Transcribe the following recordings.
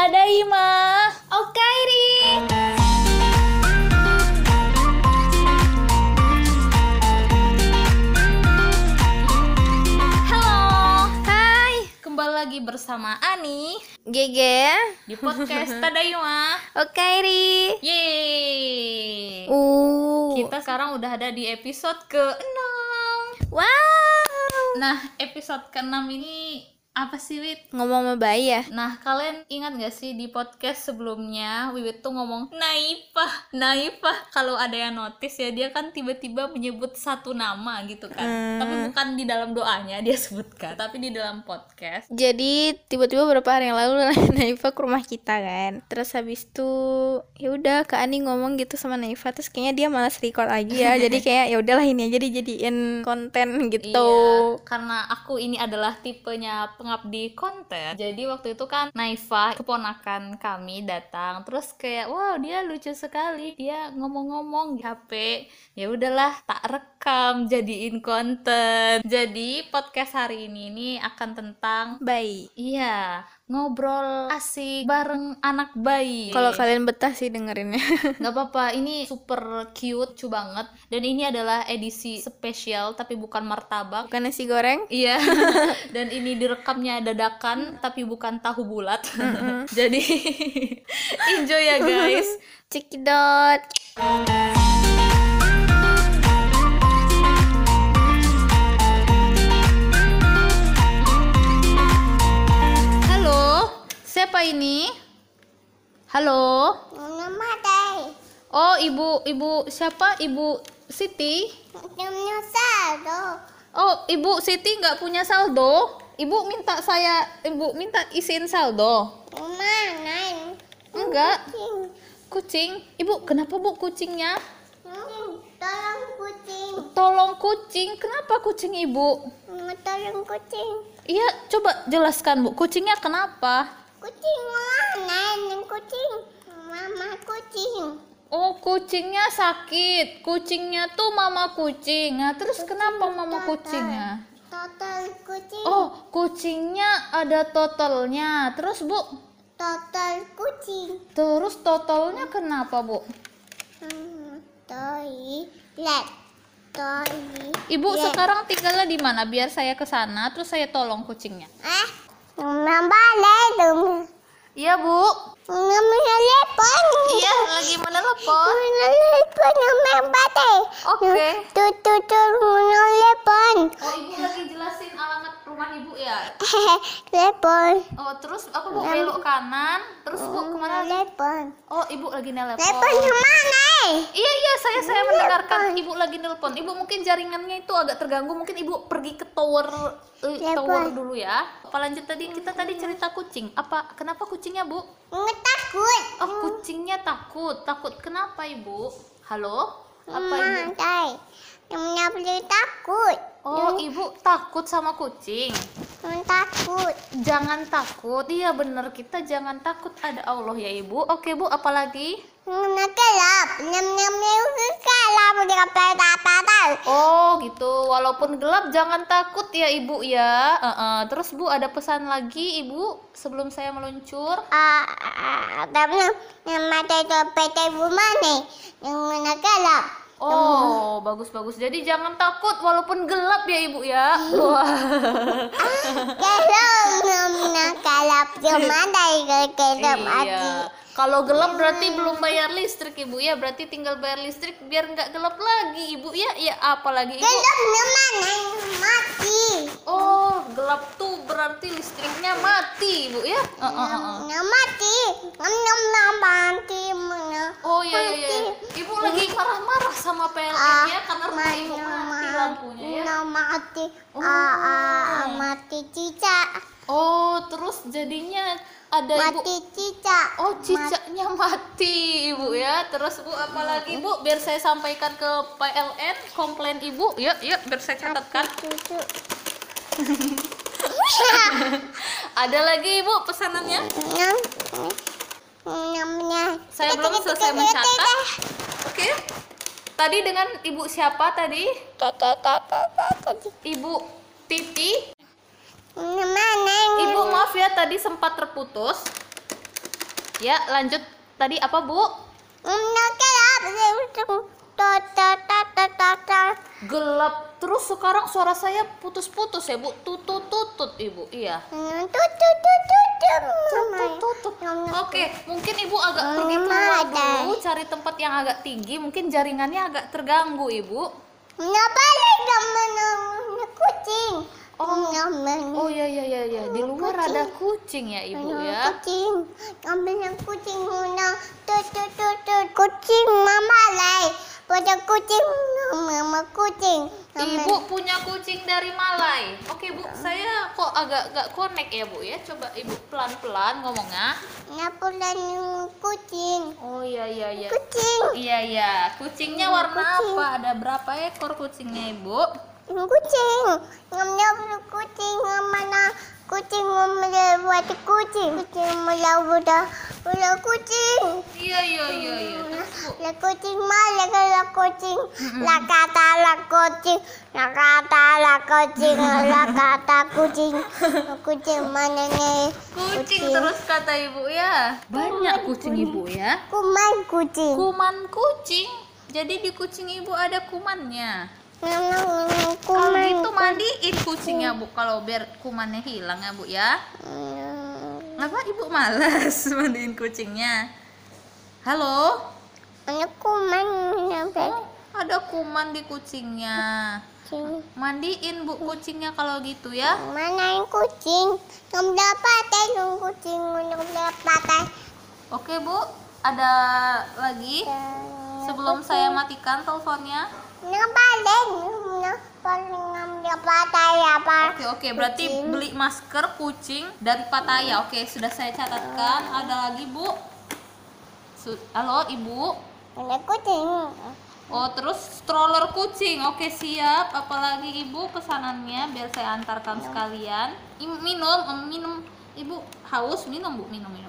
Tadaima. Okairi. Halo. Hai, Kembali lagi bersama Ani Gege. di podcast Tadaima. Okairi. Yeay. Uh. Kita sekarang udah ada di episode ke-6. Wow. Nah, episode ke-6 ini apa sih, Wit? Ngomong sama bayi ya? Nah, kalian ingat gak sih di podcast sebelumnya Wiwit tuh ngomong naifah, naifah. Kalau ada yang notice ya dia kan tiba-tiba menyebut satu nama gitu kan. Hmm. Tapi bukan di dalam doanya dia sebutkan, tapi di dalam podcast. Jadi tiba-tiba beberapa hari yang lalu Naifa ke rumah kita kan. Terus habis itu ya udah Kak Ani ngomong gitu sama Naifa terus kayaknya dia malas record lagi ya. jadi kayak ya udahlah ini aja dijadiin konten gitu. Iya, karena aku ini adalah tipenya pengabdi konten. Jadi waktu itu kan Naifa, keponakan kami datang, terus kayak wow dia lucu sekali, dia ngomong-ngomong di HP. Ya udahlah, tak rekam jadiin konten. Jadi podcast hari ini ini akan tentang Bayi. iya, ngobrol asik bareng anak bayi. Kalau kalian betah sih dengerinnya. nggak apa-apa ini super cute cu banget dan ini adalah edisi spesial tapi bukan martabak Bukan nasi goreng? Iya, dan ini direkamnya dadakan tapi bukan tahu bulat. Jadi enjoy ya guys. Cekidot. Siapa ini? Halo. Nama Dai. Oh, ibu, ibu siapa? Ibu Siti. Namanya Sado. Oh, ibu Siti nggak punya saldo. Ibu minta saya, ibu minta isiin saldo. Mana? Enggak. Kucing. Ibu, kenapa bu kucingnya? Tolong kucing. Tolong kucing. Kenapa kucing ibu? Tolong kucing. Iya, coba jelaskan bu. Kucingnya kenapa? Kucing mana? Kucing. Mama kucing. Oh, kucingnya sakit. Kucingnya tuh mama kucing. Nah, terus kenapa mama kucingnya? Total kucing. Oh, kucingnya ada totalnya. Terus, Bu? Total kucing. Terus totalnya kenapa, Bu? Hmm, toilet. Toilet. Ibu sekarang tinggalnya di mana? Biar saya ke sana terus saya tolong kucingnya. Eh? Nambah dong. Iya, Bu. Namanya lepon. Iya, lagi menelepon. Lepon namanya bate. Oke. Tutu tutu lepon. Oh, Ibu lagi jelasin alamat rumah Ibu ya? Lepon. Oh, terus apa Bu belok kanan? Terus Bu ke mana lagi? Lepon. Oh, Ibu lagi nelepon. Lepon ke mana? Iya iya saya saya mendengarkan ibu lagi nelpon. Ibu mungkin jaringannya itu agak terganggu. Mungkin ibu pergi ke tower eh, tower dulu ya. Apa lanjut tadi kita tadi cerita kucing. Apa kenapa kucingnya bu? Nggak takut. Oh kucingnya takut. Takut kenapa ibu? Halo? Apa ibu? Namanya beli takut. Oh ibu takut sama kucing. Nggak takut. Jangan takut. Iya bener kita jangan takut. Ada Allah ya ibu. Oke bu apalagi? Gelap. Gelap. Kata Oh gitu, walaupun gelap jangan takut ya ibu ya. Heeh. Terus bu ada pesan lagi ibu sebelum saya meluncur. Ah, tapi nama itu PT Bumane yang mana gelap. Oh bagus bagus. Jadi jangan takut walaupun gelap ya ibu ya. Wah. Gelap namanya gelap cuma dari gelap aja. Iya. Kalau gelap berarti belum bayar listrik ibu ya. Berarti tinggal bayar listrik biar nggak gelap lagi ibu ya. Ya apalagi ibu. Gelap namanya mati. Oh gelap tuh berarti listriknya mati ibu ya. Heeh, heeh, heeh. Nah, mati. Nam nam nam mati mana? Oh iya iya iya. Ibu lagi marah-marah sama PLN Ah, ya karena rumah ibu mati lampunya ya. Mati. Oh. Ah, ah, mati cicak. Oh, terus jadinya ada ibu Mati cicak. Oh, cicaknya mati, Ibu ya. Terus Bu apalagi Bu biar saya sampaikan ke PLN komplain Ibu. Yuk, yuk biar saya catatkan. Ada lagi Ibu pesanannya? Saya belum selesai mencatat. Oke. Tadi dengan Ibu siapa tadi? Ibu Titi. Maaf ya tadi sempat terputus. Ya, lanjut. Tadi apa, Bu? Gelap. Terus sekarang suara saya putus-putus ya, Bu. Tutut-tutut, Ibu. Iya. Tutut-tutut. Oke, mungkin Ibu agak pergi keluar dulu, cari tempat yang agak tinggi. Mungkin jaringannya agak terganggu, Ibu. Oh iya iya iya iya. Di luar ada kucing ya, Ibu ya. Kucing, ambil kucing mana? Tut tut tut tut. Kucing mama lai. Pada kucing mama kucing. Ibu punya kucing dari Malai. Oke, Bu. Saya kok agak gak connect ya, Bu ya. Coba Ibu pelan-pelan ngomongnya. Ngapulan kucing. Oh iya iya iya. Kucing. Iya iya. Kucingnya warna Kucing. apa? Ada berapa ekor kucingnya, Ibu? Kucing. Ngamnya kucing mana? Kucing buat kucing. Kucing mula budak. Budak kucing. Iya iya iya iya. La kucing malah la kucing. La kata la kucing. La kata la kucing. La kata kucing. Kucing mana nih? Kucing terus kata Ibu ya. Banyak kucing Ibu ya. Kuman kucing. Kuman kucing. Jadi di kucing Ibu ada kumannya. Kalau gitu mandiin kucingnya Bu kalau biar kumannya hilang ya Bu ya. Kenapa Ibu malas mandiin kucingnya? Halo? Anak kuman Oh, ada kuman di kucingnya. kucing. Mandiin Bu kucingnya kalau gitu ya. Mana yang kucing? Kamu dapat yang kucing kamu dapat. Oke Bu, ada lagi sebelum saya matikan teleponnya. Oke oke, berarti beli masker kucing dari Pattaya. Oke, sudah saya catatkan. Ada lagi Bu? Halo Ibu. Ada kucing. Oh terus stroller kucing. Oke siap. Apalagi Ibu pesanannya biar saya antarkan sekalian. Minum, minum. Ibu haus minum Bu, minum minum.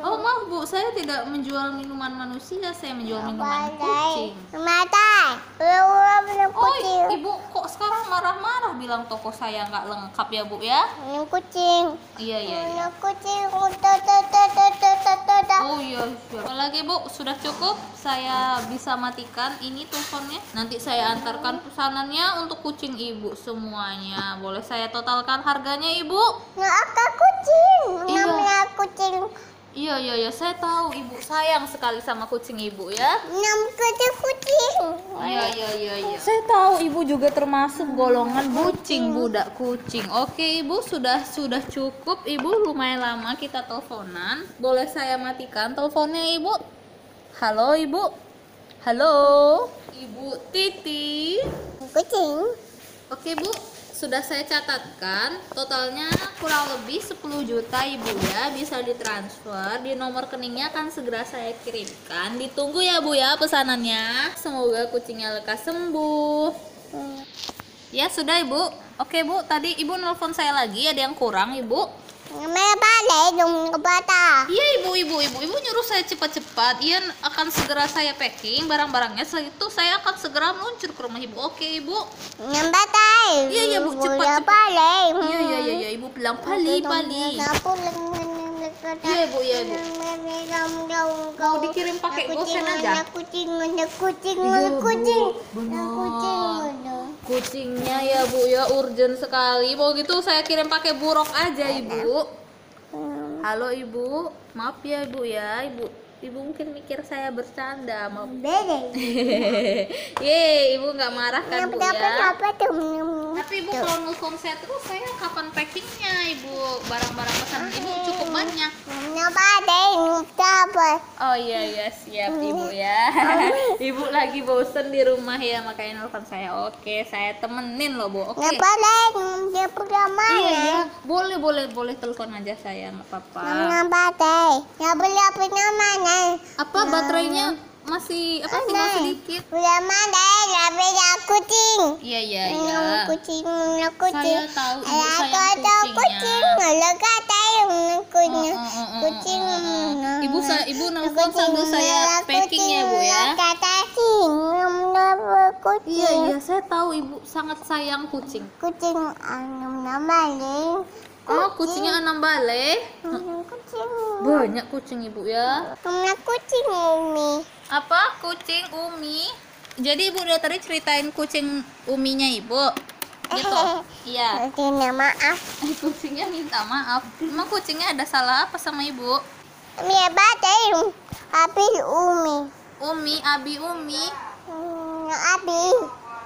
Oh maaf Bu, saya tidak menjual minuman manusia, saya menjual minuman kucing. Oh. Ibu kok sekarang marah-marah bilang toko saya nggak lengkap ya Bu ya? Yang kucing. Iya iya. iya. Yang kucing. Tuh. Oh iya, siap. Apalagi Bu, sudah cukup. Saya bisa matikan ini teleponnya. Nanti saya antarkan pesanannya untuk kucing Ibu semuanya. Boleh saya totalkan harganya Ibu? Nah, apa kucing? Iya. Namanya kucing. Iya iya iya, saya tahu Ibu sayang sekali sama kucing Ibu ya. Nam kucing kucing. Iya iya iya iya. Saya tahu Ibu juga termasuk golongan kucing budak kucing. Oke Ibu sudah sudah cukup Ibu lumayan lama kita teleponan. Boleh saya matikan teleponnya Ibu? Halo Ibu. Halo. Ibu Titi. Kucing. Oke Bu, sudah saya catatkan totalnya kurang lebih 10 juta Ibu ya. Bisa ditransfer di nomor rekeningnya akan segera saya kirimkan. Ditunggu ya Bu ya pesanannya. Semoga kucingnya lekas sembuh. Ya sudah Ibu. Oke Bu tadi Ibu nelfon saya lagi ada yang kurang Ibu Namanya balai dong kebata. iya Ibu Ibu Ibu. Ibu nyuruh saya cepat-cepat. Iya akan segera saya packing barang-barangnya. Setelah itu saya akan segera meluncur ke rumah Ibu. Oke Ibu? Batai. Iya, iya, Bu, cepat, balai. iya iya iya iya. Ibu bilang pali pali Iya, Bu, iya, Bu. Mau dikirim pakai gosen aja? Kucing, ada kucing, Iya, kucing. Kucing. Kucingnya ya Bu ya urgent sekali. Mau gitu saya kirim pakai buruk aja Ibu. Halo Ibu, maaf ya Ibu ya. Ibu Ibu mungkin mikir saya bercanda, maaf. Bede. Ye, Ibu nggak marah kan Bu ya? Tapi Ibu kalau nelfon saya terus saya kapan packingnya Ibu? Barang-barang pesanan Ibu cukup banyak. Oh iya iya siap Ibu ya. Ibu lagi bosen di rumah ya makanya nelfon saya. Oke, saya temenin loh Bu. Oke. Dia Iya, iya. Boleh, boleh, boleh telepon aja saya, nggak apa-apa. Yang beli apa namanya? Apa baterainya masih apa tinggal sedikit? Pulang mana? Yang beli kucing. Iya, iya, iya. Kucing, kucing. Saya tahu ibu sayang kucingnya. kucing. Alah, kata yang kucing. Kucing. Ibu sa- ibu nelfon sambil saya packing ya, Bu, ya. Kata kucing. Iya, iya, saya tahu ibu sangat sayang kucing. Kucing, nama lain. Oh, kucingnya enam balai. Hmm, kucing. Banyak kucing ibu ya. Kena kucing Umi. Apa? Kucing Umi. Jadi ibu udah tadi ceritain kucing Uminya ibu. Gitu. Iya. Tidak maaf. Kucingnya minta maaf. Emang kucingnya ada salah apa sama ibu? Mia batai. Abi Umi. Umi, Abi Umi. Hmm, Abi.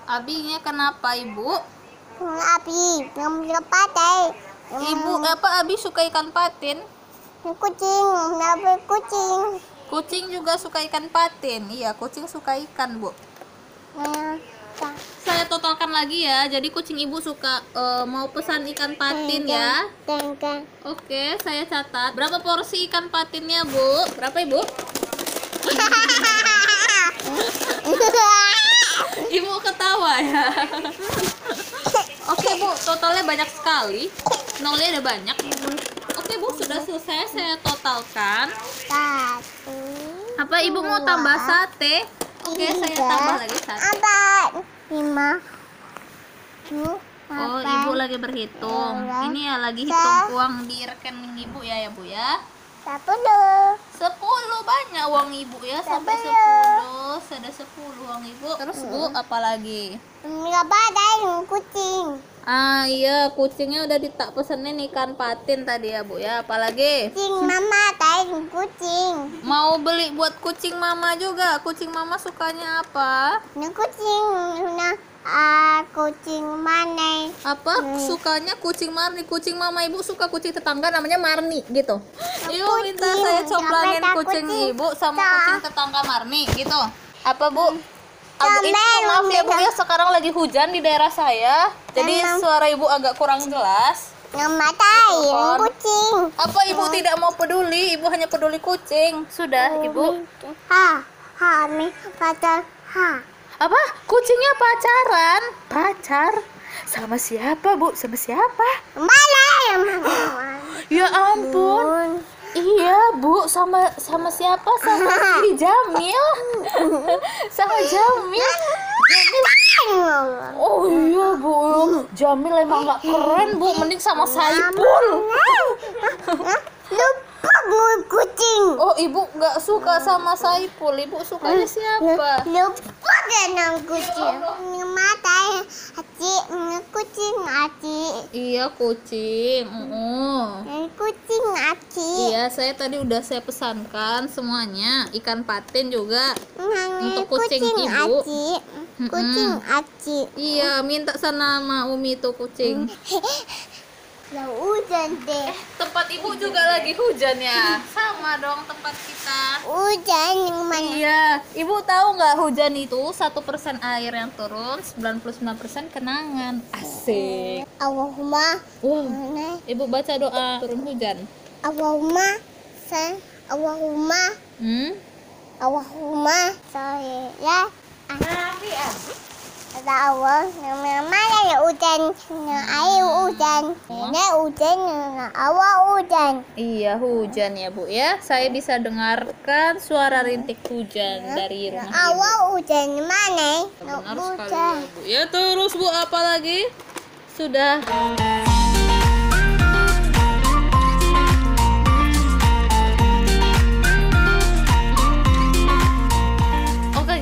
Abinya kenapa ibu? Hmm, Abi. Ngambil batai. Ibu apa Abi suka ikan patin? Kucing. Nabi kucing. Kucing juga suka ikan patin. Iya, kucing suka ikan, Bu. Tak. Saya totalkan lagi ya. Jadi kucing ibu suka eh, mau pesan ikan patin ya. Tengah. Oke, saya catat. Berapa porsi ikan patinnya, Bu? Berapa, Ibu? Ibu ketawa ya. Oke, Bu, totalnya banyak sekali. Nolnya ada banyak. Oke, Bu, sudah selesai saya totalkan. Satu. Apa Ibu mau tambah sate? Oke, saya tambah lagi sate. Empat. Lima. Tujuh. Oh, Ibu lagi berhitung. Ini ya lagi hitung uang di rekening Ibu ya, ya, Bu ya. Sepuluh. 10 banyak uang Ibu ya, sampai Sepuluh. 10. Sudah 10 uang Ibu. Terus Bu, apa lagi? Nggak badai kucing. Ah, iya, kucingnya udah ditak pesenin ikan patin tadi ya, Bu ya. Apalagi? Kucing mama tai kucing. Mau beli buat kucing mama juga. Kucing mama sukanya apa? Ini kucing. Nah, ah kucing mana? Apa? Sukanya kucing Marni. Kucing mama ibu suka kucing tetangga namanya Marni gitu. Ibu minta saya coblangin Apa kucing kucing? ibu sama kucing tetangga Marni gitu. Apa bu? Abu, ini Comel, maaf ya bu ya sekarang lagi hujan di daerah saya. Jadi suara ibu agak kurang jelas. Tai Telepon. kucing. Apa ibu tidak mau peduli? Ibu hanya peduli kucing. Sudah ibu. Ha, ha, mi, pacar, ha. Apa? Kucingnya pacaran? Pacar? Sama siapa bu? Sama siapa? Balai. Ya ampun. Iya bu, sama sama siapa? Sama si Jamil. sama Jamil. Oh iya bu, Jamil emang gak keren bu, mending sama Saipul. Lupa gue kucing. Oh ibu nggak suka sama Saipul, ibu sukanya siapa? Lupa dengan kucing. Nama tai hati, kucing hati. Iya kucing. Oh. Kucing hati. Iya, saya tadi udah saya pesankan semuanya, ikan patin juga. Untuk kucing ibu. Aci. Kucing aci. Iya, minta sana sama Umi tuh kucing. Ya hujan deh. Tempat ibu juga lagi hujan ya. Sama dong tempat kita. Hujan yang mana? Iya, ibu tahu nggak hujan itu satu persen air yang turun, 99% kenangan. Asik. Allahumma mana? ibu baca doa turun hujan. Allahumma san Allahumma Hmm? Allahumma saya ya. Kata Allah, nama mana ya hujan? Air hujan. Nah, hujan, awal hujan. Iya hujan ya bu ya. Saya bisa dengarkan suara rintik hujan dari rumah. Awal hujan mana? Benar sekali hujan. ya bu. Ya terus bu apa lagi? Sudah.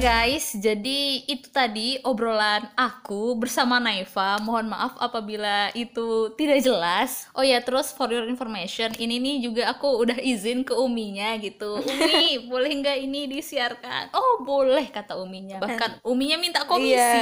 Guys, jadi itu tadi obrolan aku bersama Naifa. Mohon maaf apabila itu tidak jelas. Oh ya, terus for your information, ini nih juga aku udah izin ke Uminya gitu. Umi, boleh nggak ini disiarkan? Oh, boleh kata Uminya. Bahkan Uminya minta komisi. Iya.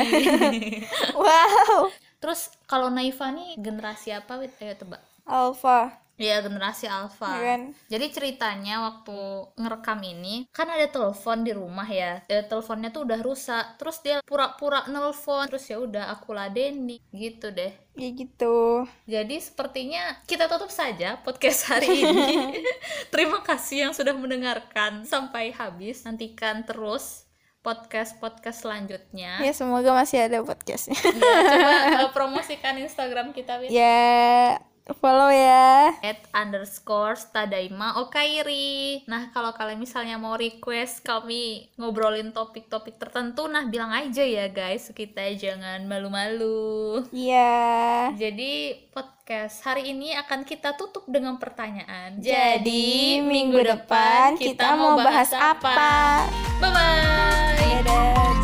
Wow. Terus kalau Naifa nih generasi apa? Ayo tebak. Alpha. Ya generasi alfa. Iya kan? Jadi ceritanya waktu ngerekam ini kan ada telepon di rumah ya. Eh, teleponnya tuh udah rusak. Terus dia pura-pura nelfon. Terus ya udah aku ladeni gitu deh. Ya gitu. Jadi sepertinya kita tutup saja podcast hari ini. Terima kasih yang sudah mendengarkan sampai habis. Nantikan terus podcast-podcast selanjutnya. Ya semoga masih ada podcastnya. Ya, coba eh, promosikan Instagram kita, Wit. ya follow ya. At underscore stadaima okairi. Nah kalau kalian misalnya mau request kami ngobrolin topik-topik tertentu nah bilang aja ya guys. Kita jangan malu-malu. Iya. Jadi podcast hari ini akan kita tutup dengan pertanyaan. Jadi minggu depan kita mau bahas apa? bye bye dadah